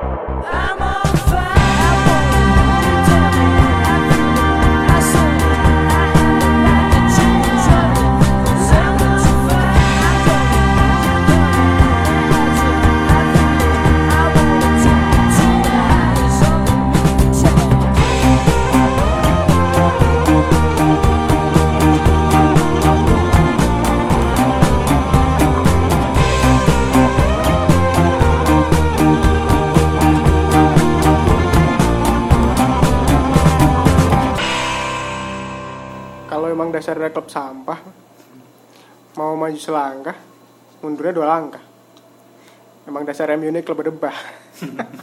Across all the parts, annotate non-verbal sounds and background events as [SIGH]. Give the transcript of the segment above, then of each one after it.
I'm on fire. Selangkah, mundurnya dua langkah. Emang dasar MU ini klub berdebah.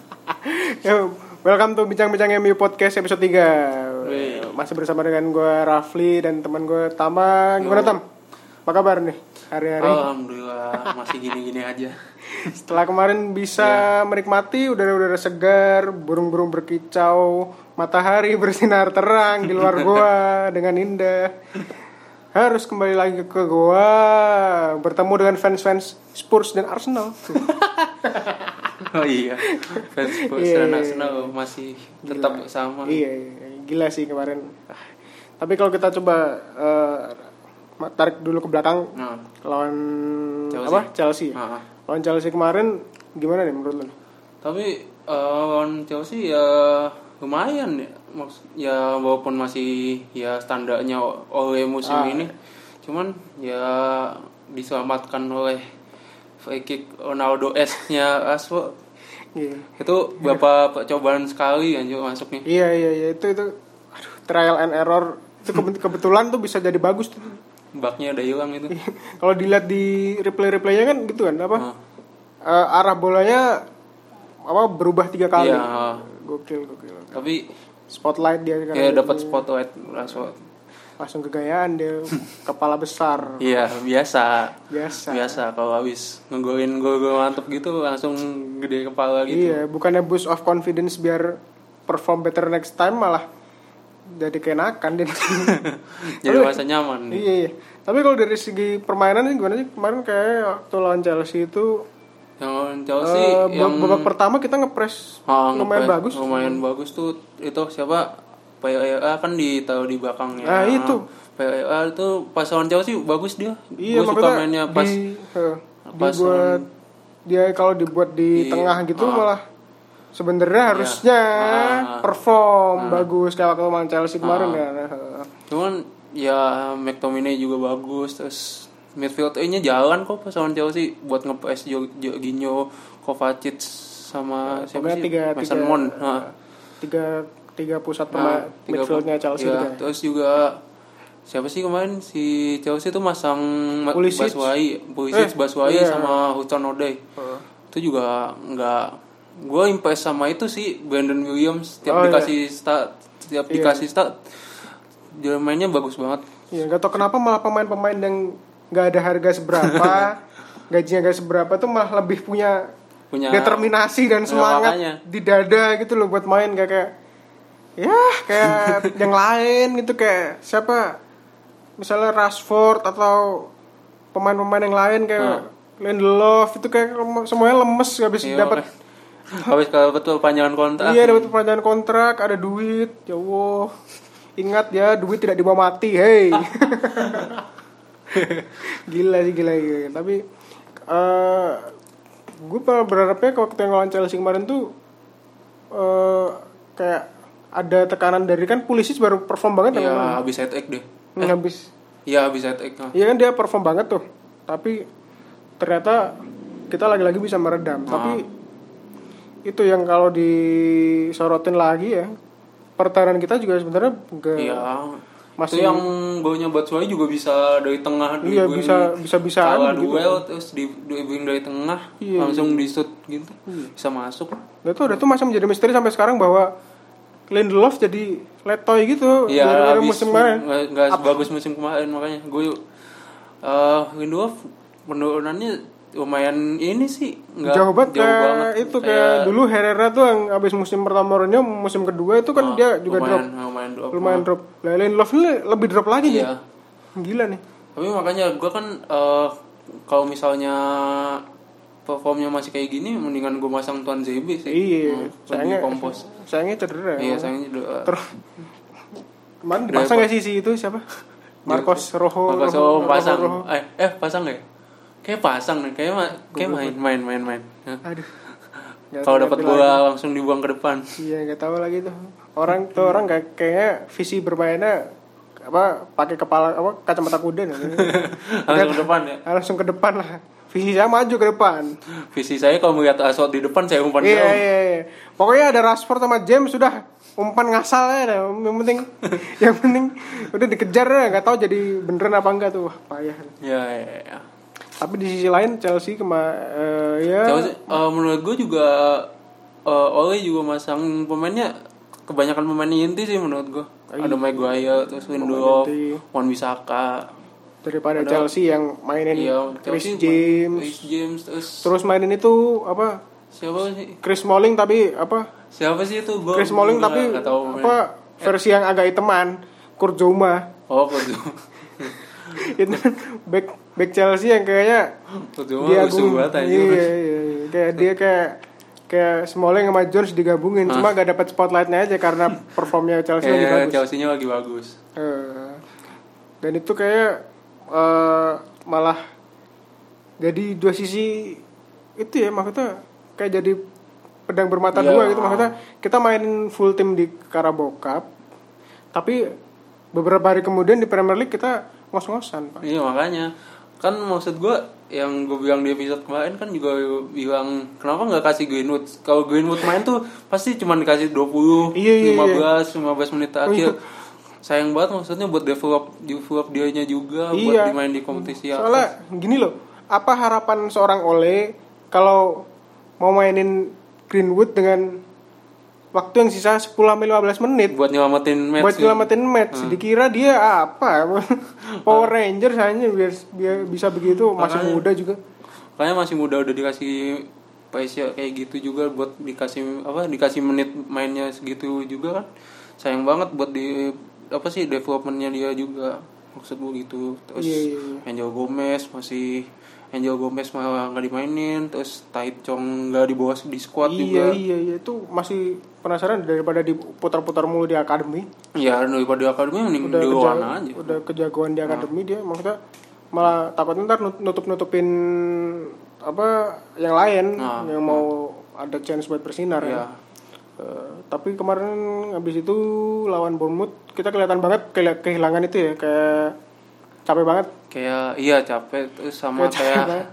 [LAUGHS] Yo, welcome to Bincang-Bincang MU Podcast episode 3 Wih. Masih bersama dengan gue Rafli dan teman gue Tama Gimana Yo. Tam? Apa kabar nih hari-hari? Alhamdulillah masih gini-gini aja. [LAUGHS] Setelah kemarin bisa menikmati udara-udara segar, burung-burung berkicau, matahari bersinar terang di luar [LAUGHS] goa dengan indah. Harus kembali lagi ke goa, bertemu dengan fans-fans Spurs dan Arsenal. [LAUGHS] Oh iya. Fans Spurs Iya, dan iya, Arsenal masih tetap sama. Iya, iya, gila sih kemarin. Tapi kalau kita coba eh, tarik dulu ke belakang Nah, lawan Chelsea. apa? Chelsea. nah. Lawan Chelsea kemarin gimana nih menurut lo? Tapi eh, lawan Chelsea ya lumayan ya. Ya walaupun masih ya standarnya oleh musim Ah. ini. Cuman ya diselamatkan oleh free kick Ronaldo S-nya Rashford. Iya. Itu beberapa percobaan sekali anjir masuknya. Iya iya iya itu itu aduh, trial and error itu kebe- kebetulan tuh bisa jadi bagus tuh. Baknya udah hilang itu. Kalau dilihat di replay replaynya kan gitu kan apa Nah. Eh, arah bolanya apa berubah tiga kali. Iya. Gokil gokil. Tapi Spotlight dia kan ya dapat spotlight Rashford. langsung kegayaan dia kepala besar Iya biasa biasa. biasa kalau habis ngegolin gol-gol mantep gitu langsung gede kepala gitu. Iya bukannya boost of confidence biar perform better next time malah jadi kenakan dia. [LAUGHS] Jadi masa nyaman. Iya, iya. Tapi kalau dari segi permainan sih gimana sih? Kemarin kayak waktu lawan Chelsea itu Yang Chelsea eh, yang babak pertama kita ngepres ah, lumayan ngepres- bagus. Lumayan bagus tuh itu siapa? PLA kan ditaruh di belakangnya. Ah, itu. PLA itu pas lawan Chelsea bagus dia. Iya, Gua suka mainnya pas di, eh, pas dibuat dia kalau dibuat di, Di- tengah gitu ah. malah sebenarnya harusnya Ah. perform bagus kayak waktu lawan Chelsea kemarin Ah. ya. Nah, Cuman ya McTominay juga bagus terus midfield nya jalan kok pas lawan Chelsea buat nge-press Jo- Jorginho, Kovacic sama siapa pokoknya sih? tiga Mason tiga, Mount. Nah, tiga tiga pusat nah, pemain tiga- midfieldnya Chelsea iya. juga. Terus juga siapa sih kemarin si Chelsea tuh masang Ma- Pulisic. Baswai, Pulisic, Eh, Baswai iya. sama Hudson Odoi. Heeh. Itu juga nggak gue impress sama itu sih Brandon Williams Oh, setiap iya. dikasih start setiap Iya. dikasih start dia mainnya bagus banget Iya, nggak tahu kenapa malah pemain-pemain yang nggak ada harga seberapa, [LAUGHS] gajinya nggak seberapa tuh malah lebih punya punya determinasi dan semangat di dada gitu loh buat main kayak kayak ya kayak [LAUGHS] yang lain gitu kayak siapa misalnya Rashford atau pemain-pemain yang lain kayak Lindelof itu kayak semuanya lemes habis Hmm. Iya, dapat habis kalau betul panjangan kontrak. Iya dapat perpanjangan kontrak ada duit ya Allah. Ingat ya duit tidak dibawa mati hei [LAUGHS] [LAUGHS] gila sih gila, gila. tapi eh gue berharapnya kalau kita ngelawan Chelsea kemarin tuh eh kayak ada tekanan dari kan Pulisic baru perform banget ya habis head egg deh. Hmm, habis Iya, habis head egg. Nah. Iya kan dia perform banget tuh tapi ternyata kita lagi-lagi bisa meredam tapi itu yang kalau disorotin lagi ya pertahanan kita juga sebenarnya enggak Iya. Masih- Itu yang golnya Batshuayi juga bisa dari tengah Iya, dribbling, bisa- bisa-bisaan kalah gitu. duel terus di dribbling dari tengah Iya, langsung di shoot gitu. Bisa masuk. Nah, itu udah tuh masih menjadi misteri sampai sekarang bahwa Lindelof jadi letoy gitu Iya, dari habis musim kemarin. nggak sebagus musim kemarin makanya gue eh Lindelof penurunannya lumayan ini sih nggak Jauh banget kayak banget. itu kayak, dulu Herrera tuh yang habis musim pertama Mourinho musim kedua itu kan Ah, dia juga drop lumayan, lumayan drop. lumayan drop. Lah Lindelof ini lebih drop lagi nih. Iya. Gila nih. Tapi makanya gue kan eh, kalau misalnya performnya masih kayak gini mendingan gue masang Tuan ZB sih Iya, Hmm, sayangnya kompos sayangnya cedera. iya sayangnya udah Terus kemarin dipasang gak sih si itu siapa? Marcos Rojo. Marcos Rojo, Rojo pasang Rojo. eh eh pasang nggak ya kayak pasang nih kayak ma- kayak main main main main. Aduh. Kalau dapat bola langsung dibuang ke depan Iya nggak tahu lagi tuh. Orang tuh orang kayak kayaknya visi bermainnya apa pakai kepala apa kacamata kuda nih. [LAUGHS] langsung ke depan ya langsung ke depan lah. Visi saya maju ke depan. visi saya kalau melihat Asot di depan saya umpan Iya jauh iya iya. Pokoknya ada Rashford sama James sudah umpan ngasal ya dah. Yang penting [LAUGHS] yang penting udah dikejar ya nggak tahu jadi beneran apa enggak tuh. Wah, payah. ya, ya, ya. Tapi di sisi lain Chelsea kema eh, ya. Chelsea, eh, menurut gue juga eh, Ole juga masang pemainnya kebanyakan pemain inti sih menurut gue ada Maguire terus Lindelof. Wan Bisaka daripada Chelsea yang mainin iya Chris Chelsea James. Chris James terus terus mainin itu apa? Siapa sih? Chris Smalling tapi apa? Siapa sih itu? Gue Chris Smalling tapi apa? Versi yang agak hiteman Kurt Zouma oh kok [LAUGHS] [LAUGHS] itu kan back back Chelsea yang kayaknya Kojuma dia banget aja iya, iya, iya. kayak dia kayak kayak Smalling sama Jones digabungin. Cuma gak dapat spotlightnya aja karena performnya Chelsea lagi kayak bagus. Chelsea nya lagi bagus. Eh, dan itu kayak eh, malah jadi dua sisi itu ya maksudnya kayak jadi pedang bermata Iya. dua gitu. Maksudnya kita mainin full tim di Carabao Cup tapi beberapa hari kemudian di Premier League kita ngos-ngosan pak. Iya makanya. Kan maksud gue yang gue bilang di episode kemarin kan juga bilang kenapa nggak kasih Greenwood? Kalau Greenwood main tuh pasti cuma dikasih 20 Iya, iya, iya. 15 15 menit akhir. sayang banget maksudnya buat develop develop dianya juga buat Iya. dimain di kompetisi soalnya gini loh apa harapan seorang Ole kalau mau mainin Greenwood dengan waktu yang sisa 10 sampai 15 menit. Buat nyelamatin match buat nyelamatin match. Dikira dia apa? [LAUGHS] Power Rangers hanya biar, biar bisa begitu. Masih Makanya. muda juga. Kayaknya masih muda udah dikasih pace kayak gitu juga buat dikasih apa dikasih menit mainnya segitu juga kan. Sayang banget buat di apa sih developmentnya dia juga. Maksud gue gitu. Terus Iya, iya, iya. Angel Gomez masih Angel Gomez malah nggak dimainin terus Tai Chong nggak dibawa di squad iya juga. iya iya. Itu masih penasaran daripada diputar-putar mulu di akademi. Ya daripada akademi mending udah di luar aja. udah kejagoan di akademi dia maksudnya malah takutnya ntar nutup nutupin apa yang lain Nah, yang mau ada chance buat bersinar ya. ya Eh, tapi kemarin habis itu lawan Bournemouth kita kelihatan banget kehil- kehilangan itu ya kayak capek banget kayak iya capek terus sama Kayak capek kayak banget.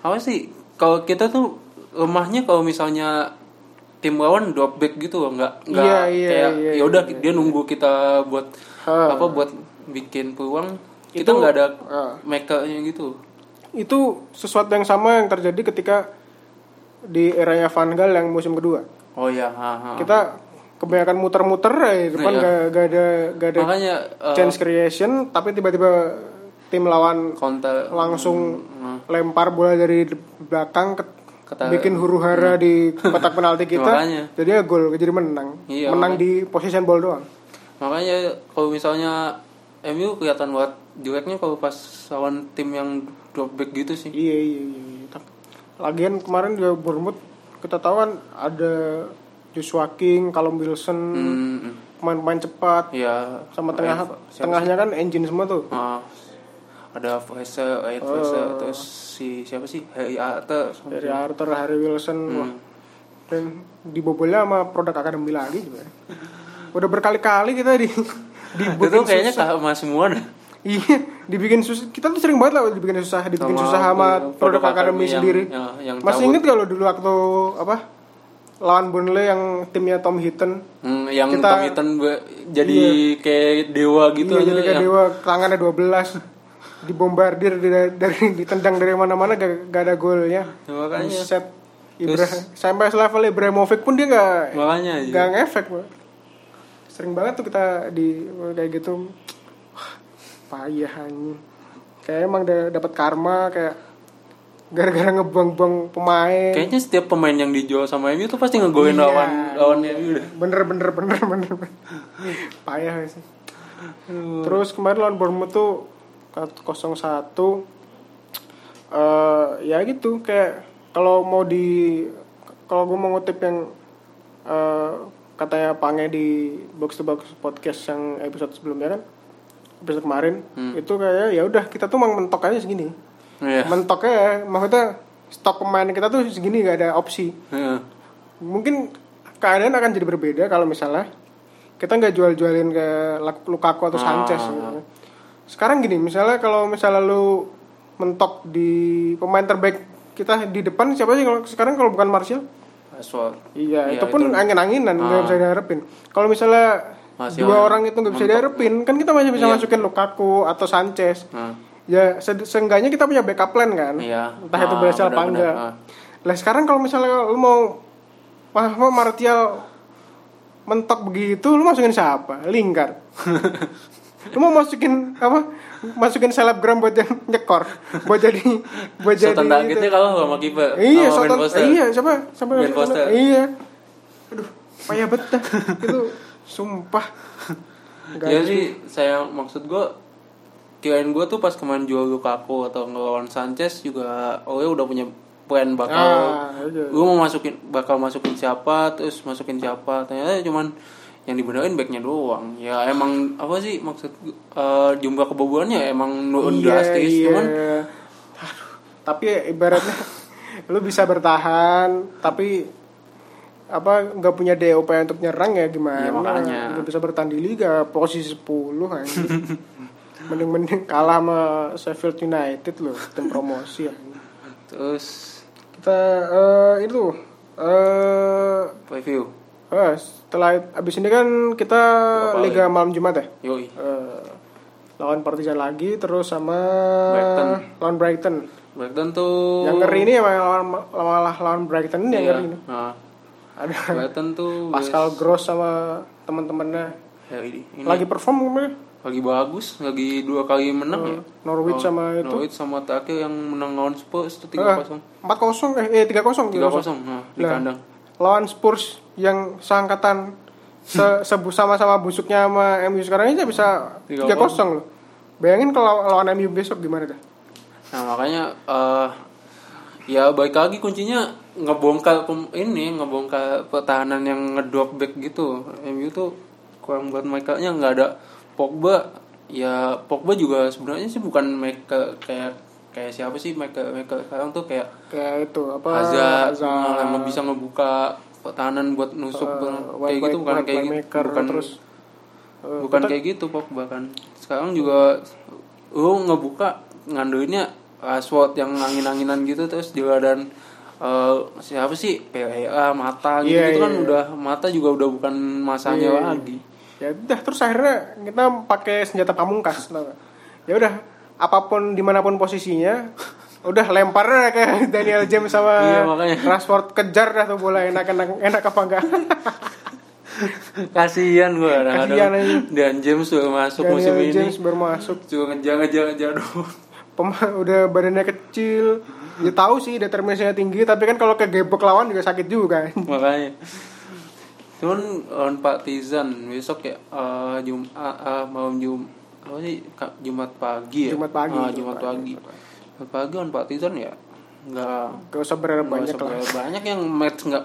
apa sih kalau kita tuh lemahnya kalau misalnya tim lawan drop back gitu loh nggak nggak Iya, iya, kayak iya, ya udah dia nunggu kita buat Ha. apa buat bikin peluang kita Itu- nggak ada Ah. makernya gitu itu sesuatu yang sama yang terjadi ketika di eranya Van Gaal yang musim kedua oh ya ha, ha. kita kebanyakan muter-muter ya di depan Iya. gak, gak ada gak ada makanya eh, chance creation tapi tiba-tiba tim lawan counter langsung Hmm. lempar bola dari belakang ke, Kata- bikin huru hara di kotak penalti kita. Makanya. jadi ya gol jadi menang. Iya, menang di possession ball doang. Makanya kalau misalnya MU kelihatan buat jeleknya kalau pas lawan tim yang drop back gitu sih. Iya iya iya, iya. Lagian kemarin juga Bournemouth kita tahu kan ada Joshua King, Callum Wilson, Hmm, hmm. pemain-pemain cepat. Ya sama tengah tengahnya kan engine semua tuh. Ah, ada Fraser, Aid Oh. Fraser, terus si siapa sih Harry Arthur, dari Arthur, Harry Wilson, Hmm. wah. dan dibobolnya sama produk akademi lagi juga. Udah berkali-kali kita di [LAUGHS] itu dibikin kayaknya susah. sama semua dah. Iya, dibikin susah. Kita tuh sering banget lah dibikin susah, dibikin Sama susah sama produk produk akademi akademi yang- sendiri. yang- yang Masih inget kalau dulu waktu apa lawan Burnley yang timnya Tom Hinton Hmm, yang Kita- Tom Hinton jadi kayak dewa gitu iya, aja jadi kayak yang- dewa tangannya 12 dibombardir dari, dari [LAUGHS] ditendang dari mana-mana gak, gak ada golnya. Ya, makanya. Buset. Ibra, sampai selevel Ibrahimovic pun dia gak makanya aja. gak ngefek sering banget tuh kita di kayak gitu Wah, payah anjing kayak emang da- dapat karma kayak gara-gara ngebuang-buang pemain Kayaknya setiap pemain yang dijual sama MU tuh pasti ngegolin Iya. lawan lawan MU deh. bener bener bener bener, bener. payah sih terus kemarin lawan Bournemouth tuh 0-1 eh ya gitu kayak kalau mau di kalau gue mau ngutip yang eh, katanya Pange di box to box podcast yang episode sebelumnya kan episode kemarin itu kayak ya udah kita tuh mau mentok aja segini Iya. mentoknya ya maksudnya stok pemain kita tuh segini gak ada opsi Iya. mungkin keadaan akan jadi berbeda kalau misalnya kita nggak jual-jualin ke Lukaku atau Sanchez Ah. gitu. Sekarang gini misalnya kalau misalnya lu mentok di pemain terbaik kita di depan siapa sih kalau sekarang kalau bukan Martial Rashford. iya Iya, itu pun itu- angin-anginan nggak Ah. bisa diharapin. Kalau misalnya Masih dua orang itu nggak bisa diharapin kan kita masih bisa Iya. masukin Lukaku atau Sanchez. Nah, ya se- seenggaknya kita punya backup plan kan? Iya. entah itu Ah, berhasil apa enggak. Ah. lah sekarang kalau misalnya lu mau wah mau Martial mentok begitu lu masukin siapa? Lingard [LAUGHS] lu mau masukin apa masukin selebgram buat yang nyekor buat jadi buat jadi Sultan itu. targetnya kalau sama kiper. iya sama Sultan Foster. iya siapa sampai Ben Foster. iya aduh payah bet dah. itu sumpah Nggak Ya sih, saya maksud gue kirain gue tuh pas kemarin jual Lukaku atau ngelawan Sanchez juga oh ya udah punya plan bakal Ah, iya. gue mau masukin bakal masukin siapa terus masukin siapa ternyata cuman yang dibenerin backnya doang. Ya emang apa sih maksud eh, jumlah kebobolannya emang nurun drastis cuman Aduh, tapi ya ibaratnya [LAUGHS] lu bisa bertahan tapi apa nggak punya DOP untuk nyerang ya gimana? Makanya. nggak bisa bertahan di liga posisi 10 anjing. [LAUGHS] Mending mending kalah sama Sheffield United loh tim promosi anjing. terus? Kita eh, itu eh review eh, setelah abis ini kan kita Berapa Liga malam Jumat ya? Yoi. Eh, lawan Partizan lagi terus sama Brighton. lawan Brighton. Brighton tuh yang ngeri ini emang lawan lawan, lawan Brighton ini yang iya. ngeri ini. Nah, ada Brighton tuh Pascal Gross sama teman-temannya. Ya, ini, lagi perform kemarin lagi bagus lagi dua kali menang ya. Norwich sama itu. Norwich sama terakhir yang menang lawan Spurs itu tiga kosong. empat kosong eh eh, tiga kosong tiga kosong. Nah di kandang lawan Spurs yang seangkatan se sebu sama-sama busuknya sama MU sekarang ini bisa Tiga tiga kosong loh. Bayangin kalau lawan MU besok gimana dah nah makanya eh ya baik lagi kuncinya ngebongkar ini ngebongkar pertahanan yang ngedrop back gitu. MU tuh kurang buat mereka nya nggak ada Pogba. Ya Pogba juga sebenarnya sih bukan mereka kayak kayak siapa sih mereka mereka sekarang tuh kayak kayak itu apa Hazard, Hazard, nah, yang bisa ngebuka pertahanan buat nusuk uh, kayak gitu bukan kayak gitu bukan terus uh, bukan kita- kayak gitu Pogba kan sekarang juga lu ngebuka ngandelinnya Rashford yang angin-anginan gitu terus juga dan eh, siapa sih? PLA mata gitu, Iya, gitu kan iya. udah mata juga udah bukan masanya Iya. lagi. Ya udah terus akhirnya kita pakai senjata pamungkas ya udah apa pun di mana pun posisinya [LAUGHS] udah lempar ke Daniel James sama Iya, makanya. Rashford kejar dah tuh bola enak enak enak apa enggak. [LAUGHS] Kasihan gua Kasihan dan James udah masuk musim Daniel ini. James baru masuk. Cuma ngejar ngejar ngejar doang. Pema udah badannya kecil. Ya tahu sih determinasinya tinggi tapi kan kalau kegebok lawan juga sakit juga. Kan [LAUGHS] makanya. Cuman lawan Partizan besok ya eh, Jumat eh, malam Jum apa sih Ka- Jumat pagi ya? Jumat pagi, Ah, Jumat Jumat pagi Jumat pagi. Lawan Partizan ya? Nggak. Gak usah berharap nggak banyak usah lah banyak, yang match nggak.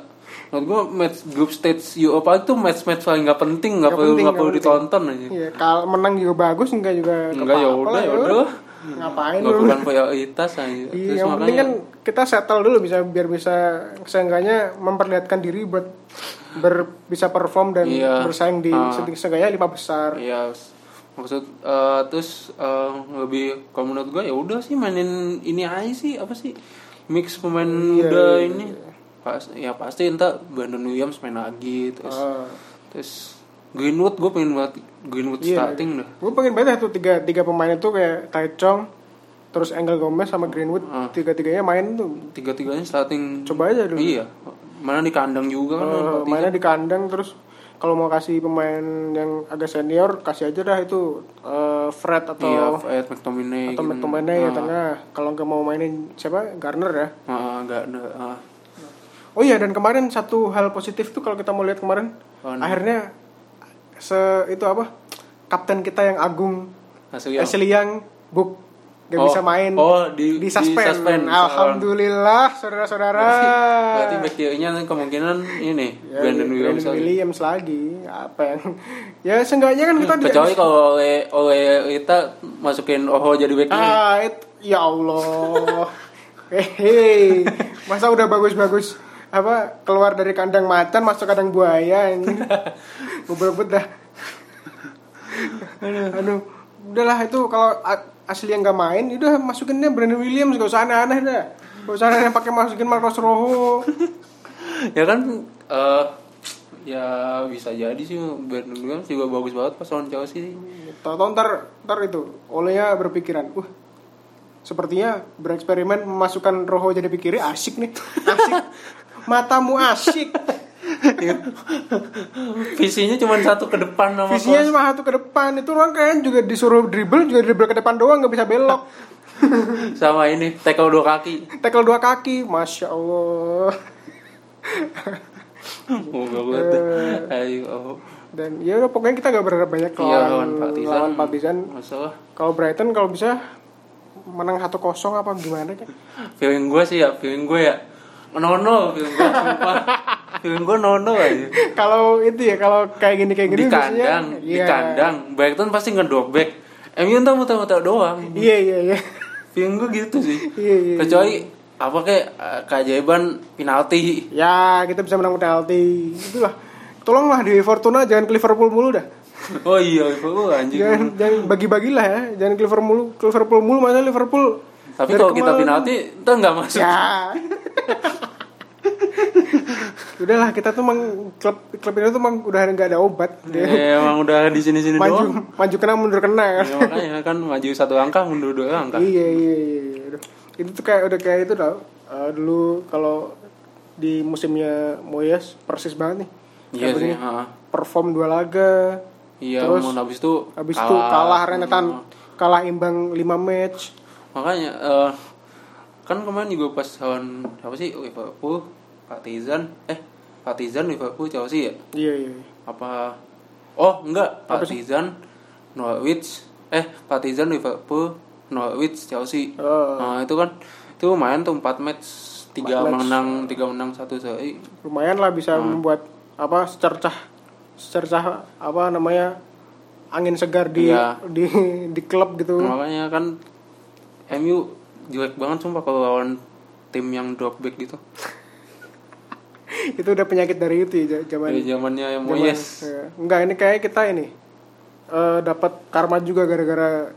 Menurut gua match group stage Europa itu match match paling nggak penting nggak Nggak perlu nggak nggak perlu penting. ditonton aja. Iya, kalau menang juga bagus enggak juga enggak ya udah lah, ya. udah. Ngapain nggak lu? bukan prioritas aja. Iya, terus yang penting kan kita settle dulu bisa biar bisa seenggaknya memperlihatkan diri buat ber, bisa perform dan Iya. bersaing di Ah. seenggaknya lima besar. Iya, maksud eh, terus eh, lebih kalau menurut gue ya udah sih mainin ini aja sih apa sih mix pemain Iya, muda iya, ini pas ya pasti entah Brandon Williams main lagi terus Ah. terus Greenwood gue pengen banget Greenwood Iya. starting dah Gue pengen banget tuh tiga tiga pemain itu kayak Tai Chong, terus Angel Gomez sama Greenwood Ah. tiga tiganya main tuh. tiga tiganya starting Coba aja dulu. iya mana di kandang juga kan Eh, mainnya di kandang terus kalau mau kasih pemain yang agak senior kasih aja dah itu eh, Fred atau iya Fred McTominay atau gitu. McTominay ya Ah, tengah. Kalau nggak mau mainin siapa Garner ya. ah, nggak ah. Oh iya dan kemarin satu hal positif tuh kalau kita mau lihat kemarin Apaan? akhirnya se itu apa kapten kita yang agung hasil yang Ashley Young book gak Oh, bisa main oh, di- di di suspend. suspend. Alhamdulillah saudara-saudara. Berarti back kiri-nya kemungkinan ini Ya, Brandon Brandon Williams lagi. Williams lagi. Apa yang ya seenggaknya kan kita di- Kecuali kalau oleh oleh kita masukin Oho jadi back. Ah, it- ya Allah. [LAUGHS] Hehe. Masa udah bagus-bagus apa keluar dari kandang macan masuk kandang buaya ini. [LAUGHS] Bebet dah. Aduh, udahlah itu kalau asli yang nggak main, udah masukinnya Brandon Williams gak usah aneh-aneh dah. Gak usah aneh pakai masukin Marcos Rojo. [LAUGHS] ya kan eh ya bisa jadi sih Brandon Williams juga bagus banget pas lawan Chelsea. Tahu-tahu ntar, ntar itu olehnya berpikiran, uh sepertinya bereksperimen memasukkan Rojo jadi pikirnya asik nih, [LAUGHS] asik. Matamu asik. Visinya cuma satu ke depan sama Visinya cuma satu ke depan itu orang kan juga disuruh dribble juga dribble ke depan doang nggak bisa belok. [LAUGHS] sama ini tackle dua kaki. Tackle dua kaki, masya Allah. Oh, gak banget. dah. Ayo. oh. Dan ya udah pokoknya kita gak berharap banyak Iya, lawan, lawan Partizan. lawan Partizan. Masalah. Kalau Brighton kalau bisa menang 1-0 apa gimana kan? Feeling gue sih ya, feeling gue ya. Nono, feeling gue sumpah. [LAUGHS] feeling gue nono aja. [LAUGHS] kalau itu ya kalau kayak gini kayak gini di biasanya- kandang, di Iya. kandang. Brighton pasti ngedrop back. MU entah muter-muter doang. Iya iya iya. Feeling gue gitu sih. Iya, iya, Kecuali apa kayak eh, keajaiban penalti. Ya kita bisa menang penalti. Itulah. Tolonglah di Fortuna jangan ke Liverpool mulu dah. [LAUGHS] Oh iya, Liverpool anjing. Jangan jangan bagi-bagilah ya. Jangan ke Liverpool mulu. Ke Liverpool mulu mana Liverpool. Tapi kalau kita penalti, kita nggak masuk. Ya. [LAUGHS] Udahlah kita tuh emang klub klub ini tuh emang udah nggak ada obat. Ya, emang udah di sini-sini maju doang. maju kena mundur kena kan. Ya, makanya kan maju satu langkah mundur dua langkah. iya iya iya. iya. Itu tuh kayak udah kayak itu tau. Eh, dulu kalau di musimnya Moyes persis banget nih. Iya sih. ha. Perform dua laga. Iya, Terus habis itu Habis itu kalah rentetan, kalah imbang 5 match. Makanya eh, kan kemarin juga pas lawan apa sih Liverpool, Partizan, eh Partizan Liverpool Chelsea ya? Iya iya. iya. Apa Oh, enggak? Partizan Norwich eh Partizan Liverpool Norwich Chelsea. Oh. Nah, itu kan itu lumayan tuh 4 match, 3 Empat match. menang, 3 menang, 1 seri. Lumayan lah bisa Hmm. membuat apa secercah secercah apa namanya angin segar di Iya. di di klub gitu. Makanya kan MU jelek banget sumpah kalau lawan tim yang drop back gitu. [LAUGHS] itu udah penyakit dari itu ya zaman Dari zamannya yang zaman- Moyes. ya. enggak ini kayak kita ini eh, dapat karma juga gara-gara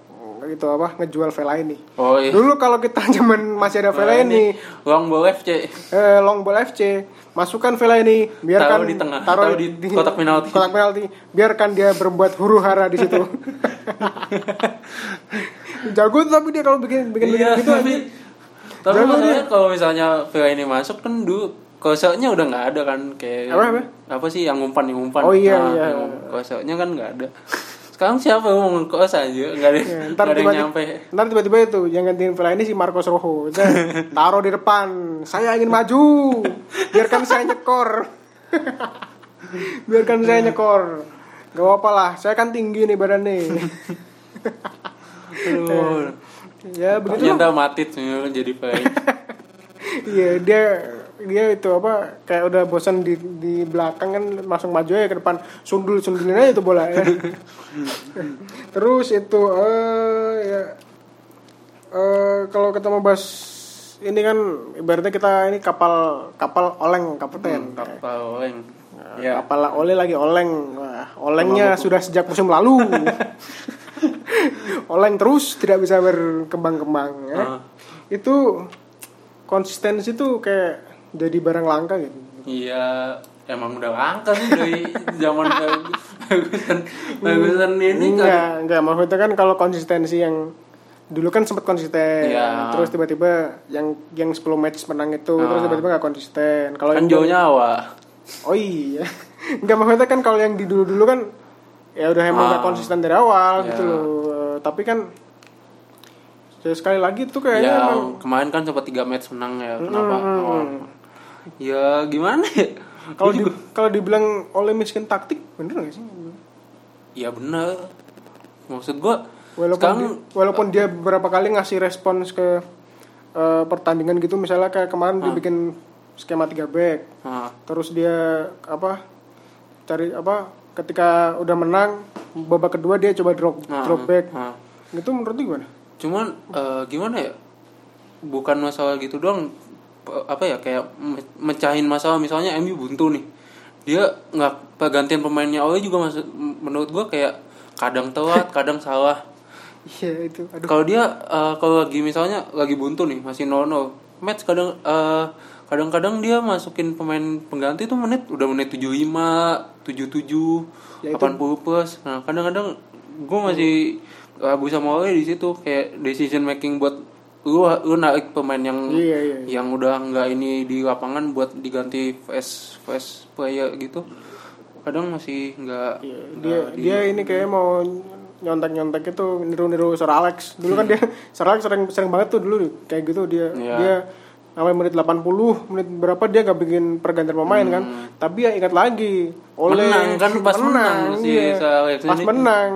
gitu apa ngejual Vela ini. Oh iya. Dulu kalau kita [LAUGHS] zaman masih ada Vela ini, Long ball FC. eh, long ball FC, masukkan Vela ini, biarkan Taruh di tengah, taruh taruh di kotak penalti. [LAUGHS] kotak penalti, biarkan dia berbuat huru hara di situ. Jago tapi dia kalau bikin bikin iya, bikin gitu tapi aja. tapi Jago masalahnya kalau misalnya Villa ini masuk kan dulu kosaknya udah nggak ada kan kayak Apa, apa? sih yang umpan yang umpan Oh, iya, Nah, iya. yang kosaknya kan nggak ada. Sekarang siapa yang mau ngekos aja? Nggak ada Ya, ntar ada yang tiba-tiba nyampe. ntar tiba-tiba itu yang gantiin ini si Marcos [LAUGHS] Rojo taruh di depan. Saya ingin maju. Biarkan saya nyekor. [LAUGHS] Biarkan saya nyekor. Gak apa-apa lah saya kan tinggi nih badannya. [LAUGHS] Aduh. ya begitu Ternyata sebenarnya jadi Villa ini. iya dia dia itu apa kayak udah bosan di di belakang kan langsung maju aja ke depan. Sundul sundulin aja itu bola ya. [LAUGHS] Terus itu eh ya eh kalau kita mau bahas ini kan ibaratnya kita ini kapal kapal oleng kapten. Kapal oleng. Ya. ya. kapal oleh lagi oleng. Wah, olengnya sudah sejak musim lalu. [LAUGHS] Oleng terus tidak bisa berkembang-kembang ya. Ah. itu konsistensi tuh kayak jadi barang langka gitu iya emang udah langka sih dari zaman [LAUGHS] bagusan bagusan ini kan enggak enggak maksudnya kan kalau konsistensi yang dulu kan sempat konsisten Iya. terus tiba-tiba yang yang 10 match menang itu terus Ah. tiba-tiba nggak konsisten kalau kan jauh nyawa oh iya [LAUGHS] enggak maksudnya kan kalau yang di dulu-dulu kan ya udah emang nggak Ah. konsisten dari awal Iya. gitu loh Eh, tapi kan ya sekali lagi tuh kayaknya ya emang kemarin kan sempat tiga match menang ya kenapa Hmm. oh. Ya gimana ya kalau di, kalau dibilang oleh miskin taktik bener gak sih ya bener maksud gua Walaupun Sekarang dia, walaupun dia beberapa kali ngasih respons ke eh, pertandingan gitu misalnya kayak kemarin Ah. dia bikin skema 3 back. nah, Terus dia apa cari apa ketika udah menang babak kedua dia coba drop nah, drop back. nah. Gitu menurut lu gimana? cuman eh, gimana ya bukan masalah gitu doang apa ya kayak me- mecahin masalah. Misalnya MU buntu nih. Dia nggak pergantian pemainnya awalnya juga masuk menurut gua kayak kadang telat [LAUGHS] kadang salah. Iya itu. Kalau dia eh, kalau lagi misalnya lagi buntu nih masih 0-0 match kadang eh, kadang-kadang dia masukin pemain pengganti tuh menit udah menit 75 77 Ya, itu- 80 plus. Nah kadang-kadang gue masih ragu sama Ole di situ. Kayak decision making buat lu lu narik pemain yang Iya, iya, iya. yang udah nggak ini di lapangan buat diganti fast fast player gitu kadang masih nggak Iya, dia di- dia ini kayak mau nyontek-nyontek itu niru-niru Sir Alex. Dulu kan dia [LAUGHS] Sir Alex sering sering banget tuh dulu kayak gitu dia. Hmm. Iya. Dia sampai menit 80, menit berapa dia gak bikin pergantian pemain kan. Tapi ya ingat lagi oleh Hmm. Menang kan, pas menang si iya. Alex Pas ini. menang.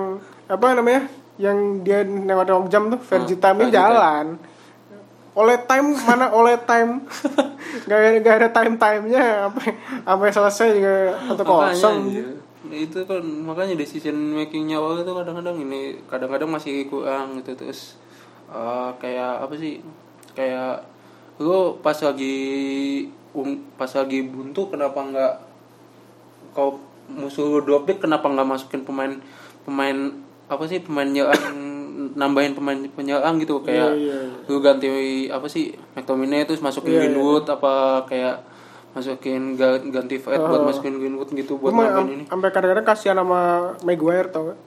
Apa namanya? Yang dia nengok-nengok jam tuh Vergi Hmm, time jalan. Oleh time mana oleh time gak, ada- gak ada time timenya sampai sampai selesai juga Makanya, kosong iya. itu kan makanya decision makingnya awal itu kadang-kadang ini kadang-kadang masih kurang gitu terus eh, kayak apa sih kayak lu pas lagi um, pas lagi buntu kenapa nggak kau musuh lu drop back kenapa nggak masukin pemain pemain apa sih pemain nyerang nambahin pemain penyerang gitu kayak Iya, iya, lu ganti apa sih McTominay terus masukin Iya, iya. Greenwood apa kayak masukin ga- ganti Fred buat masukin Greenwood gitu buat nambahin am- ini sampai kadang-kadang kasihan sama Maguire tau gak?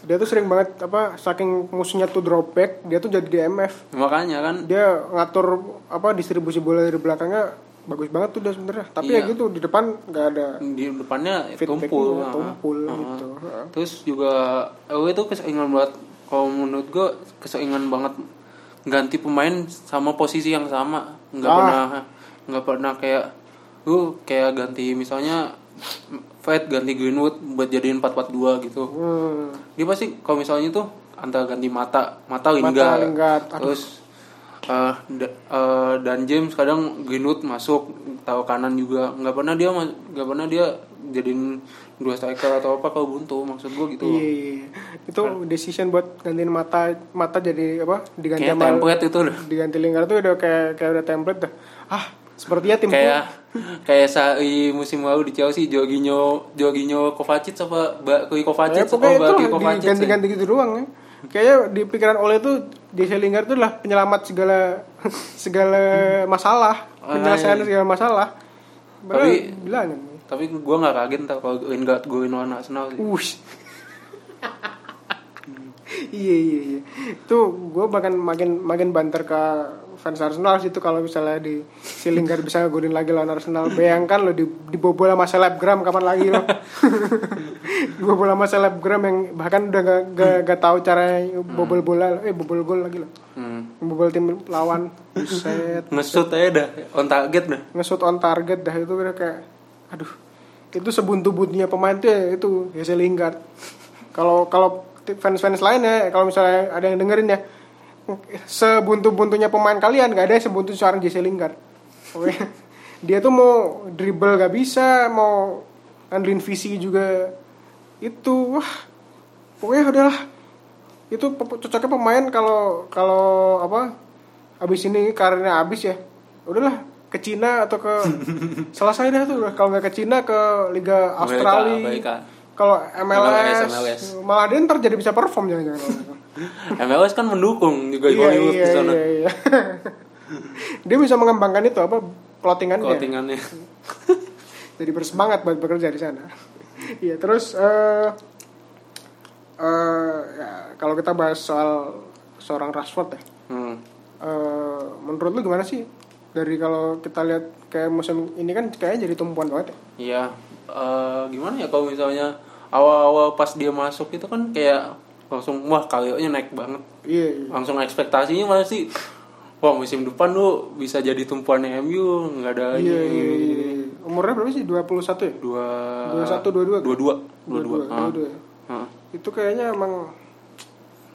Dia tuh sering banget apa saking musuhnya tuh drop back, dia tuh jadi DMF. makanya kan Dia ngatur apa distribusi bola dari belakangnya bagus banget tuh dia sebenarnya. Tapi Iya. ya gitu di depan nggak ada di depannya tumpul tumpul ah. gitu. Terus juga oh itu keseringan banget kalau menurut gue keseringan banget ganti pemain sama posisi yang sama nggak Ah. pernah nggak pernah kayak lu kayak ganti misalnya Fred ganti Greenwood buat jadiin 4-4-2 gitu Hmm. dia pasti kalau misalnya tuh antara ganti mata mata Lingard, Lingard, aduh. terus da- eh, dan James kadang Greenwood masuk tahu kanan juga nggak pernah dia nggak pernah dia jadiin dua striker atau apa kalau buntu maksud gua gitu Iya, iya, iya. Itu decision buat gantiin mata mata jadi apa? Diganti kayak sama template itu udah diganti Lingard tuh udah kayak kayak udah template dah. Ah, sepertinya tim kayak kayak saat musim lalu di Chelsea Jorginho Jorginho Kovacic apa Bakui Ya, Kovacic apa pokoknya itu Bakui lah, Kovacic ya. diganti-ganti gitu doang ya. Kayaknya di pikiran Ole itu Jesse Lingard itu lah penyelamat segala [LAUGHS] segala masalah, Ah, penyelesaian iya. segala masalah. Padahal Tapi- bilangin. Tapi gua nggak kaget ntar kalau Lingard golin lawan Arsenal sih Wush. iya iya iya. Itu gue bahkan makin makin banter ke fans Arsenal sih itu kalau misalnya di si Lingard bisa ngegolin lagi lawan Arsenal. Bayangkan lo di dibobol sama selebgram kapan lagi lo. [LAUGHS] dibobol sama selebgram yang bahkan udah gak, gak, gak tahu cara bobol bola eh bobol gol lagi lo. hmm. Bobol tim lawan. Buset. ngesut aja dah on target dah nge-shoot on target dah itu udah kayak aduh. Itu sebuntu-buntunya pemain tuh ya itu Jesse Lingard. [LAUGHS] Kalau kalau fans-fans lain ya kalau misalnya ada yang dengerin ya sebuntu-buntunya pemain kalian gak ada yang sebuntu seorang Jesse Lingard. Oke. [LAUGHS] Dia tuh mau dribble gak bisa mau ngandelin visi juga. Itu wah. Pokoknya udahlah. Itu cocoknya pemain kalau kalau apa abis ini karirnya abis ya. Udahlah ke Cina atau ke [LAUGHS] selesai dah tuh kalau nggak ke Cina ke Liga Australia. Amerika. kalau MLS. MLS, malah dia ntar jadi bisa perform jangan jangan [LAUGHS] MLS kan mendukung juga iya Hollywood iya di sana. iya iya. [LAUGHS] Dia bisa mengembangkan itu apa plottingannya. Clothingannya jadi bersemangat buat bekerja di sana. Iya terus eh eh, ya, kalau kita bahas soal seorang Rashford ya. Hmm. eh, menurut lu gimana sih dari kalau kita lihat kayak musim ini kan kayaknya jadi tumpuan banget ya Iya, eh, gimana ya kalau misalnya awal-awal pas dia masuk itu kan kayak langsung wah kalinya naik banget. iya iya Langsung ekspektasinya mana sih? Wah musim depan lu bisa jadi tumpuan MU nggak ada iya, ini. iya, iya. umurnya berapa sih 21 ya Dua 21 22 dua dua dua dua. 22. 22 ya. Ah. itu kayaknya emang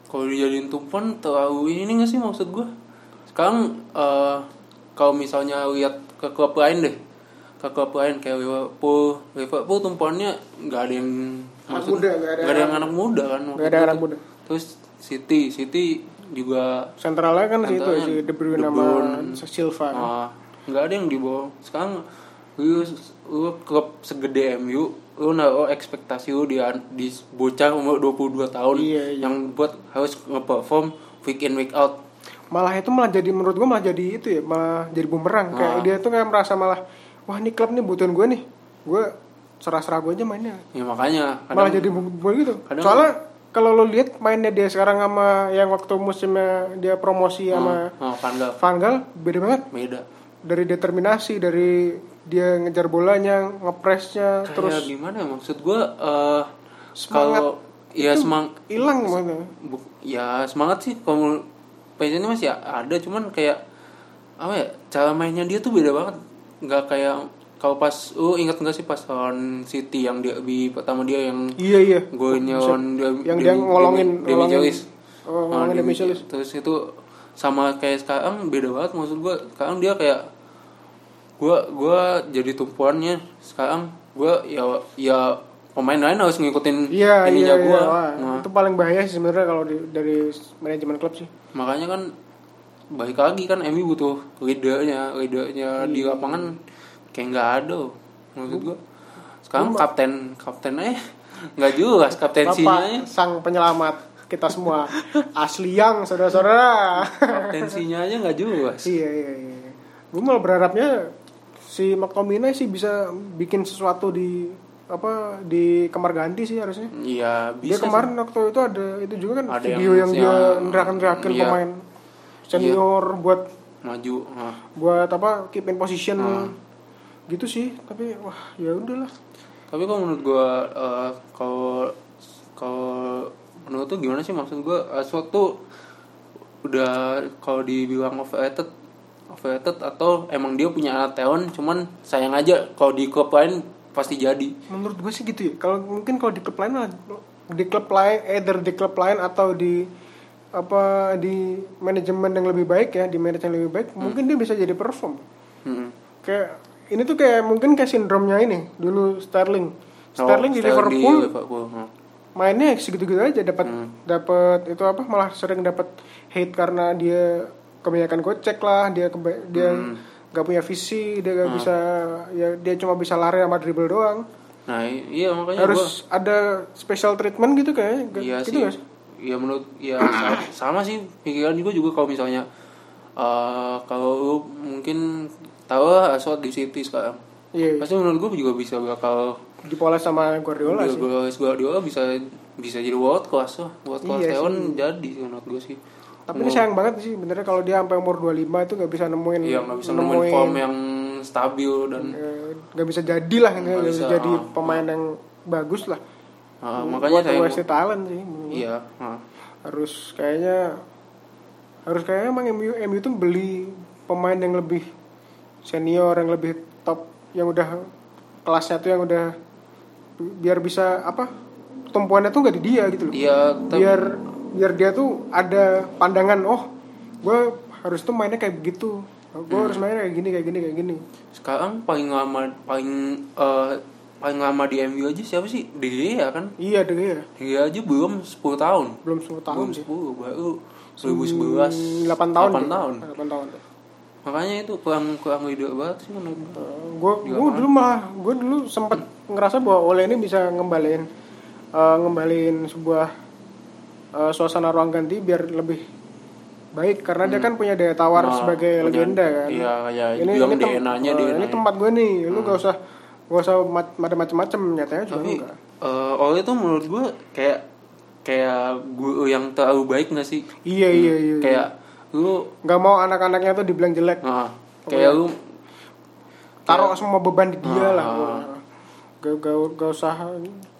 kalau dijadiin tumpuan terlalu ini nggak sih maksud gue sekarang eh, kalau misalnya lihat ke klub lain deh ke klub lain kayak Liverpool Liverpool tumpuannya nggak ada yang Anak muda, nggak ada ada yang anak muda kan Nggak ada anak muda. terus City City juga sentralnya kan situ si De Bruyne sama. Silva kan. ah, nggak ada yang di bawah sekarang lu lu klub segede MU lu naruh ekspektasi lu di di bocah umur 22 tahun Iya, iya. yang buat harus nge-perform week in week out malah itu malah jadi menurut gue malah jadi itu ya malah jadi bumerang. Kayak Ah. dia tuh kayak merasa malah wah ini klub nih butuhin gue nih. Gue serah-serah gue aja mainnya. Ya makanya malah kadang jadi bu gitu. kadang- soalnya kalau lo lihat mainnya dia sekarang sama yang waktu musimnya dia promosi sama oh, Van Gaal. Van Gaal beda banget. Beda. Dari determinasi dari dia ngejar bolanya ngepresnya kayak terus gimana ya maksud gue Semangat kalau ya semang hilang mana bu- ya semangat sih. Kalau passionnya masih ada cuman kayak apa ya cara mainnya dia tuh beda banget. Nggak kayak kalau pas lu ingat nggak sih pas lawan City yang dia di pertama dia yang iya iya. golnya lawan dia yang dia ngolongin Demi ngolongin. Celis oh, ngolongin Celis. terus itu sama kayak sekarang beda banget maksud gua. Sekarang dia kayak gua gua jadi tumpuannya. Sekarang gua ya ya pemain lain harus ngikutin Iya iya ininya iya. gua Wah, Nah, itu paling bahaya sih sebenarnya kalau di- dari manajemen klub sih. makanya kan balik lagi kan Emi butuh leadernya leadernya di Iya. lapangan kayak nggak ada maksud gua sekarang kapten kaptennya nggak jelas kaptensinya Bapak sang penyelamat kita semua asli yang saudara-saudara. kaptensinya aja nggak jelas iya iya iya. Gue malah berharapnya si McTominay sih bisa bikin sesuatu di apa di kamar ganti sih harusnya. iya Dia bisa kemarin waktu itu ada itu juga kan Ada video yang, yang- dia yang- nerakin-nerakin iya. pemain senior buat sih. maju nah. buat apa keep in position Hmm. gitu sih tapi wah ya udahlah tapi kalau menurut gua eh, kalau kalau menurut tuh gimana sih maksud gua Rashford tuh udah kalau dibilang overrated overrated atau emang dia punya talent cuman sayang aja kalau di klub lain pasti jadi menurut gue sih gitu ya kalau mungkin kalau di klub lain lah, di klub lain either di klub lain atau di apa di manajemen yang lebih baik ya di manajemen yang lebih baik mungkin dia bisa jadi perform Hmm. kayak ini tuh kayak mungkin kayak sindromnya ini dulu Sterling Sterling Oh, di Liverpool Liverpool. Hmm. mainnya segitu-gitu aja dapat Hmm. dapat itu apa malah sering dapat hate karena dia kebanyakan gocek lah dia keba- dia Hmm. Nggak punya visi dia nggak bisa ya dia cuma bisa lari sama dribble doang Nah, iya makanya gua harus ada special treatment gitu Gak- Iya gitu sih. sih Iya menurut ya sama, [COUGHS] sama sih pikiran juga juga kalau misalnya eh kalau mungkin tahu lah Rashford di City sekarang. iya iya. Pasti menurut gue juga bisa bakal dipoles sama Guardiola sih Guardiola Guardiola bisa bisa jadi world class lah. World class Iya talent jadi menurut gue sih. Tapi ini sayang banget sih benernya kalau dia sampai umur 25 itu nggak bisa nemuin Iya nggak bisa nemuin form yang stabil dan eh, nggak bisa jadi lah nggak Nggak bisa bisa, jadi ah. pemain yang bagus lah ah, makanya Buat saya wasted talent sih iya ah. harus kayaknya harus kayaknya emang MU MU tuh beli pemain yang lebih senior yang lebih top yang udah kelasnya tuh yang udah biar bisa apa tumpuannya tuh nggak di dia gitu loh Iya, biar biar dia tuh ada pandangan oh gue harus tuh mainnya kayak begitu gue Hmm. harus mainnya kayak gini kayak gini kayak gini sekarang paling lama paling eh, paling lama di MU aja siapa sih? De Gea kan? iya deh ya De Gea aja belum 10 tahun. belum 10 tahun belum sih 10 baru 2011 8 tahun 8 deh. tahun 8 tahun makanya itu kurang kurang ide banget sih menurut gue gue gue dulu malah gue dulu sempat ngerasa bahwa Ole ini bisa ngembaliin eh, ngembaliin sebuah eh, suasana ruang ganti biar lebih baik karena dia kan punya daya tawar Nah, sebagai punya- legenda kan. iya, iya, ini ini, tem- DNA-nya, eh, ini DNA-nya. tempat gue nih lu gak usah gak usah ma- macam-macam nyatanya juga tapi enggak. eh, Ole itu menurut gue kayak kayak guru yang terlalu baik gak sak iya iya iya kayak lu nggak mau anak-anaknya tuh dibilang jelek. Nah, kayak lu taruh semua beban di dia lah. Ah. Gak, gak, gak usah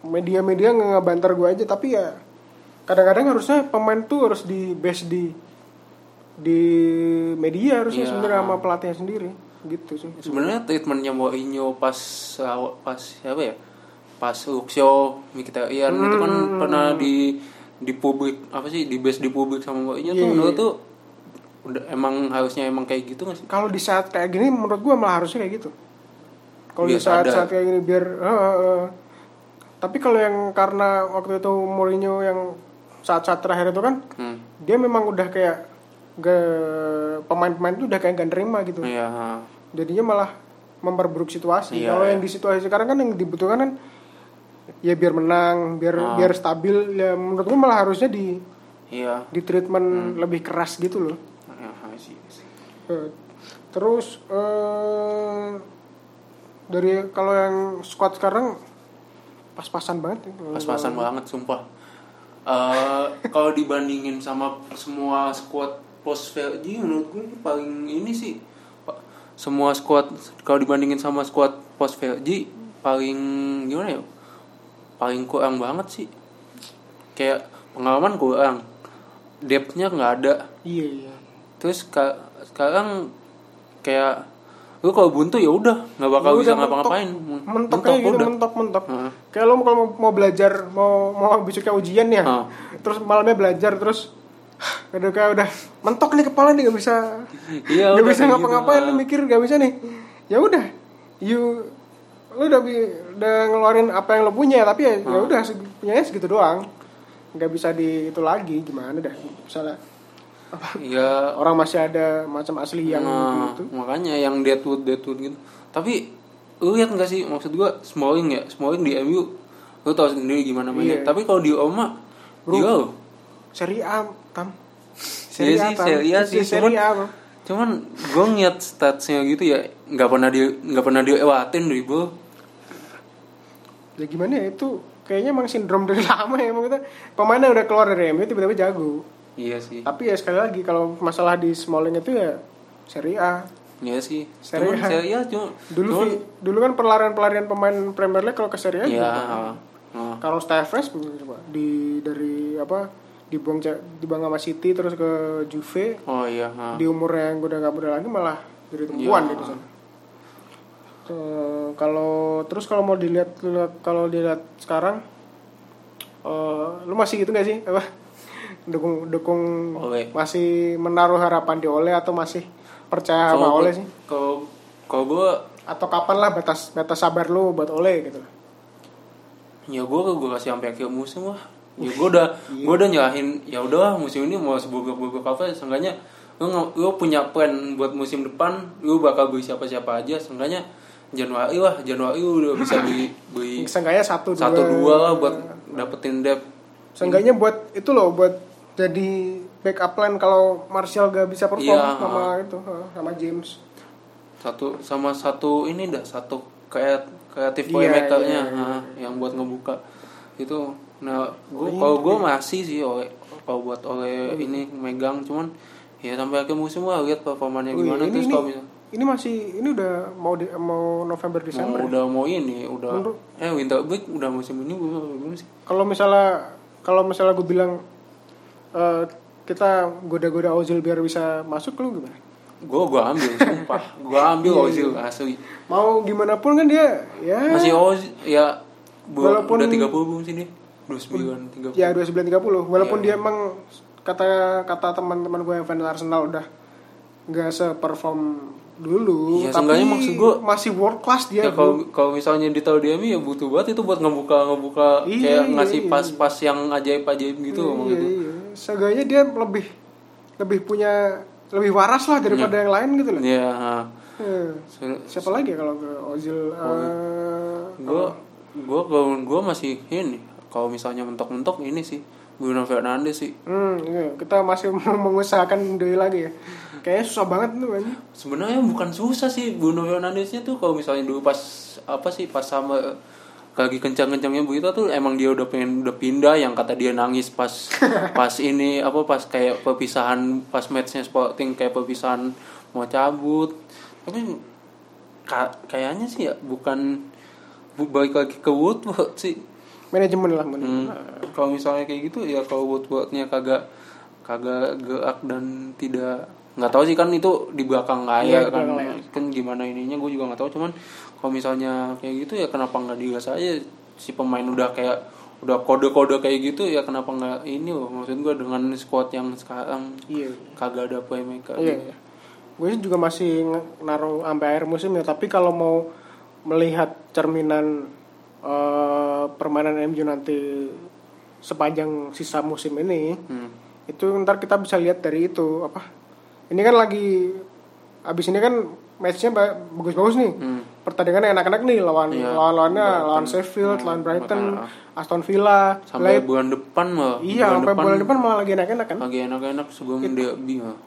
media-media nggak ngebantar gue aja tapi ya kadang-kadang harusnya pemain tuh harus di base di di media harusnya Iya. sebenarnya sama pelatihnya sendiri gitu sih sebenarnya treatmentnya Mourinho pas pas siapa ya pas Luxio Mkhitaryan itu kan Hmm. pernah di di publik apa sih di base di publik sama mbaknya tuh Iya, menurut iya. tuh udah emang harusnya emang kayak gitu nggak sih kalau di saat kayak gini menurut gue malah harusnya kayak gitu kalau di Biar saat saat kayak gini biar eh, eh, eh. tapi kalau yang karena waktu itu Mourinho yang saat-saat terakhir itu kan hmm. dia memang udah kayak gak pemain-pemain itu udah kayak gak nerima gitu ya jadinya malah memperburuk situasi Iya, kalau iya. yang di situasi sekarang kan yang dibutuhkan kan ya biar menang biar Ah. biar stabil ya menurut gue malah harusnya di iya di treatment lebih keras gitu loh. Eh, terus eh dari kalau yang squad sekarang pas-pasan banget ya. pas-pasan banget sumpah Eh, kalau dibandingin sama semua squad post VG menurut gue ini paling ini sih semua squad kalau dibandingin sama squad post VG paling gimana ya? Paling kurang banget sih. Kayak pengalaman kurang depthnya nggak ada. Iya iya. Terus ka- sekarang kayak lu kalau buntu ya udah nggak bakal Ya bisa ngapa-ngapain mentok kayak gitu udah. mentok mentok Heeh. kayak lo kalau mau, mau belajar mau mau besoknya ujian ya Heeh. terus malamnya belajar terus udah kayak udah mentok nih kepala nih gak bisa Iya, gak udah bisa kayak ngapa-ngapain gitu. lu mikir gak bisa nih ya udah you lu udah udah ngeluarin apa yang lo punya tapi ya ya udah punyanya segitu doang nggak bisa di itu lagi gimana dah misalnya ya orang masih ada macam asli yang Nah, gitu makanya yang Deadwood Deadwood gitu. Tapi lu lihat nggak sih maksud gua Smalling ya, Smalling di MU lu tau sendiri gimana mainnya. Iya. Tapi kalau di Oma Bro. yo, seri A tam Iya sih, Tam. Serie A Iya, sih, seri cuman- A bro. cuman gua ngeliat statsnya gitu ya nggak pernah di nggak pernah dilewatin dribble. ya gimana ya itu kayaknya emang sindrom dari [LAUGHS] lama ya kita pemainnya udah keluar dari MU tiba-tiba jago Iya sih. tapi ya sekali lagi kalau masalah di Smalling itu ya seri A Iya sih. Serie Cuman A. Serie A cuma dulu cuman, Vi- dulu kan pelarian-pelarian pemain Premier League kalau ke seri A Iya. juga. Nah, kalau coba di dari apa dibuang ja- dibuang sama City terus ke Juve oh iya. nah. di umur yang udah gak muda lagi malah jadi tumpuan Iya. gitu sana. Kalau terus kalau mau dilihat kalau dilihat sekarang eh, lu masih gitu gak sih apa dukung dukung Ole. masih menaruh harapan di Ole atau masih percaya sama Kalau Ole gua- sih? Kalau kalau gua atau kapan lah batas batas sabar lu buat Ole gitu. Ya gue gue kasih sampai akhir musim lah. Ya gue udah Iya. gue udah nyerahin ya udah musim ini mau sebogok-bogok apa seenggaknya lu, lu punya plan buat musim depan lu bakal beli siapa-siapa aja seenggaknya Januari lah Januari udah bisa beli beli Seenggaknya satu dua. satu dua lah buat dapetin depth. Seenggaknya buat itu loh buat jadi backup plan kalau Martial gak bisa perform Iya, sama itu eh, sama James. satu sama satu ini dah satu kayak kreatif Iya, playmakernya iya, iya. nah, yang buat ngebuka itu nah gua Oh, iya, kalau gue masih sih oleh kalau buat oleh ini megang cuman ya sampai akhir musim lah lihat performanya Oh, iya, gimana ini, terus ini, kalau ini masih ini udah mau di, mau November mau Desember. ya? udah mau ini udah Menurut- eh winter break udah musim ini belum sih Kalau misalnya kalau misalnya gue bilang eh, kita goda-goda Ozil biar bisa masuk lu gimana? gue gue ambil sumpah. Gue ambil Iya, Ozil asli. Mau gimana pun kan dia ya. Masih Ozil ya Walaupun- udah 30 belum sih dia? 29 30 ya 29 30 walaupun Iya. dia emang kata kata teman-teman gue yang fans Arsenal udah nggak seperform dulu Iya, tapi maksud gua- masih world class dia ya kalau kalau misalnya ditaruh di MU ya butuh banget itu buat ngebuka ngebuka Iya, kayak iya, ngasih iya. pas-pas yang ajaib-ajaib gitu iya, iya. Seenggaknya dia lebih lebih punya lebih waras lah daripada yang lain gitu loh. Iya. Eh, Se- siapa lagi ya kalau ke Ozil? gua gua kalau gua masih ini kalau misalnya mentok-mentok ini sih Bruno Fernandes sih Hmm, iya. kita masih [LAUGHS] mengusahakan Doi lagi ya. Kayaknya susah banget tuh kan. sebenarnya bukan susah sih Bruno Fernandesnya tuh kalau misalnya dulu pas apa sih pas sama lagi kencang-kencangnya begitu tuh emang dia udah pengen udah pindah yang kata dia nangis pas [LAUGHS] pas ini apa pas kayak perpisahan pas matchnya Sporting kayak perpisahan mau cabut tapi ka- kayaknya sih ya bukan bu, balik lagi ke Woodward sih Manajemen lah, manajemen. Hmm, kalau misalnya kayak gitu ya kalau Woodwardnya kagak kagak gerak dan tidak nggak tahu sih kan itu di belakang layar di kan belakang layar. kan gimana ininya gue juga nggak tahu cuman kalau misalnya kayak gitu ya kenapa nggak digas aja si pemain udah kayak udah kode-kode kayak gitu ya kenapa nggak ini loh maksud gue dengan squad yang sekarang Iya. kagak ada playmaker Iya, iya. Gue sih juga masih naruh sampai akhir musim ya, tapi kalau mau melihat cerminan eh, permainan MU nanti sepanjang sisa musim ini, Hmm. itu ntar kita bisa lihat dari itu apa? Ini kan lagi abis ini kan matchnya ba- bagus-bagus nih. Hmm. Pertandingannya enak-enak nih lawan Iya. lawan lawannya Brighton. lawan Sheffield, lawan Brighton, makanya. Aston Villa, sampai Leip- bulan depan malah Iya, sampai bulan depan malah lagi enak-enak kan. lagi enak-enak sebelum dia bingung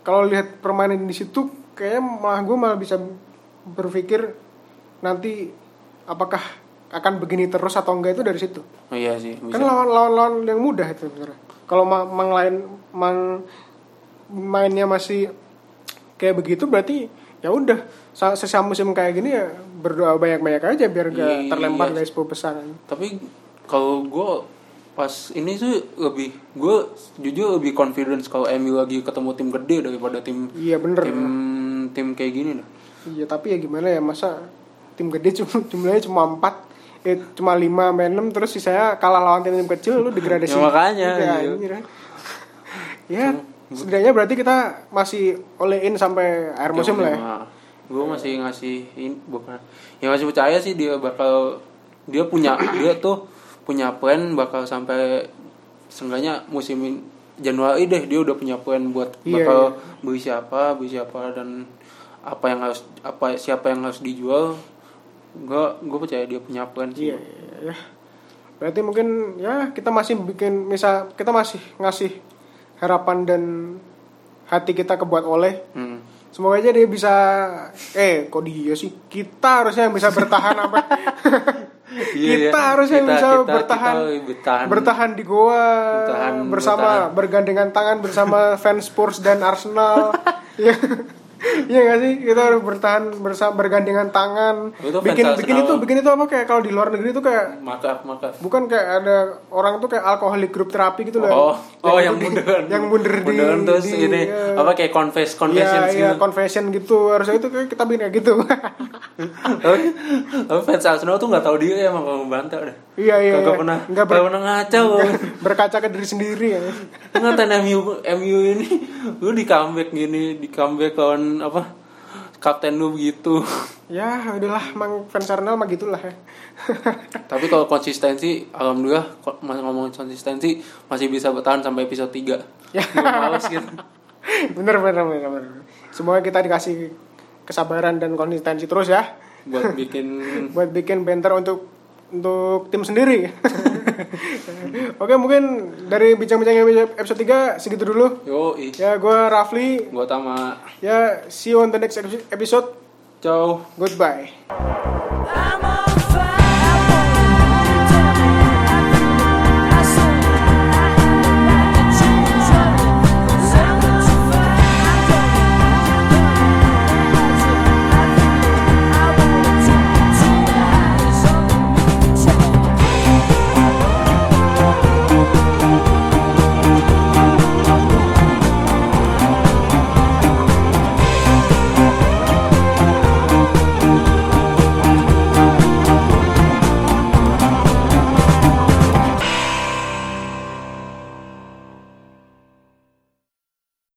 kalau lihat permainan di situ kayaknya malah gue malah bisa berpikir nanti apakah akan begini terus atau enggak itu dari situ oh, iya sih kan bisa lawan lawan lawan yang mudah itu sebenarnya kalau ma- mang lain mang mainnya masih kayak begitu berarti ya udah sa- sesama musim kayak gini ya berdoa banyak banyak aja biar gak Iya. terlempar dari 10 besar tapi kalau gue pas ini sih lebih gue jujur lebih confidence kalau MU lagi ketemu tim gede daripada tim iya bener tim tim kayak gini dah Iya tapi ya gimana ya masa tim gede cuma jumlahnya cuma empat eh cuma lima sampai enam terus sisanya kalah lawan tim tim kecil lu degradasi Ya, makanya, Juga, iya. anjir. [LAUGHS] ya setidaknya berarti kita masih oleh in sampai akhir musim lah ya? gue masih ngasih bukan ya masih percaya sih dia bakal dia punya dia tuh punya plan bakal sampai seenggaknya musim Januari deh dia udah punya plan buat Iya, bakal beli siapa beli siapa dan apa yang harus apa siapa yang harus dijual. Gue gue percaya dia punya plan sih. Iya iya, ya berarti mungkin ya kita masih bikin misal kita masih ngasih harapan dan hati kita kebuat oleh Hmm. Semoga aja dia bisa eh kok dia sih kita harusnya yang bisa bertahan sampai [LAUGHS] Iya, kita iya. harusnya yang Kita- bisa kita- bertahan, kita bertahan. bertahan di goa Bertahan, bersama bertahan. bergandengan tangan bersama [LAUGHS] fans Spurs dan Arsenal Iya [LAUGHS] Iya gak sih kita harus bertahan bersama bergandengan tangan Itu bikin bikin itu bikin itu apa kayak kalau di luar negeri itu kayak maka maka bukan kayak ada orang tuh kayak alkoholik grup terapi gitu loh oh oh yang munduran [LAUGHS] yang mundur di munduran terus di- ini iya. apa kayak confess confession Iya, iya, gitu confession gitu. Harusnya itu kayak kita bikin kayak gitu. [LAUGHS] tapi fans Arsenal tuh nggak tahu dia emang kalau membantah dah iya, iya. Kagak iya. pernah Nggak ber- pernah ngaca loh [LAUGHS] berkaca ke diri sendiri ya. ngatain MU MU ini lu di comeback gini di comeback lawan apa kapten lu begitu ya, udahlah, emang fans Arsenal mah gitulah ya. [LAUGHS] tapi kalau konsistensi alhamdulillah ngomong konsistensi masih bisa bertahan sampai episode 3 Ya. [LAUGHS] Males gitu bener, bener, bener, bener. Semoga kita dikasih kesabaran dan konsistensi terus ya. buat bikin [LAUGHS] Buat bikin banter untuk untuk tim sendiri. Oke, mungkin dari bincang-bincang episode 3 segitu dulu. yo ih Ya, gue Rafli. gua tama Ya, see you on the next episode. ciao Goodbye. I'm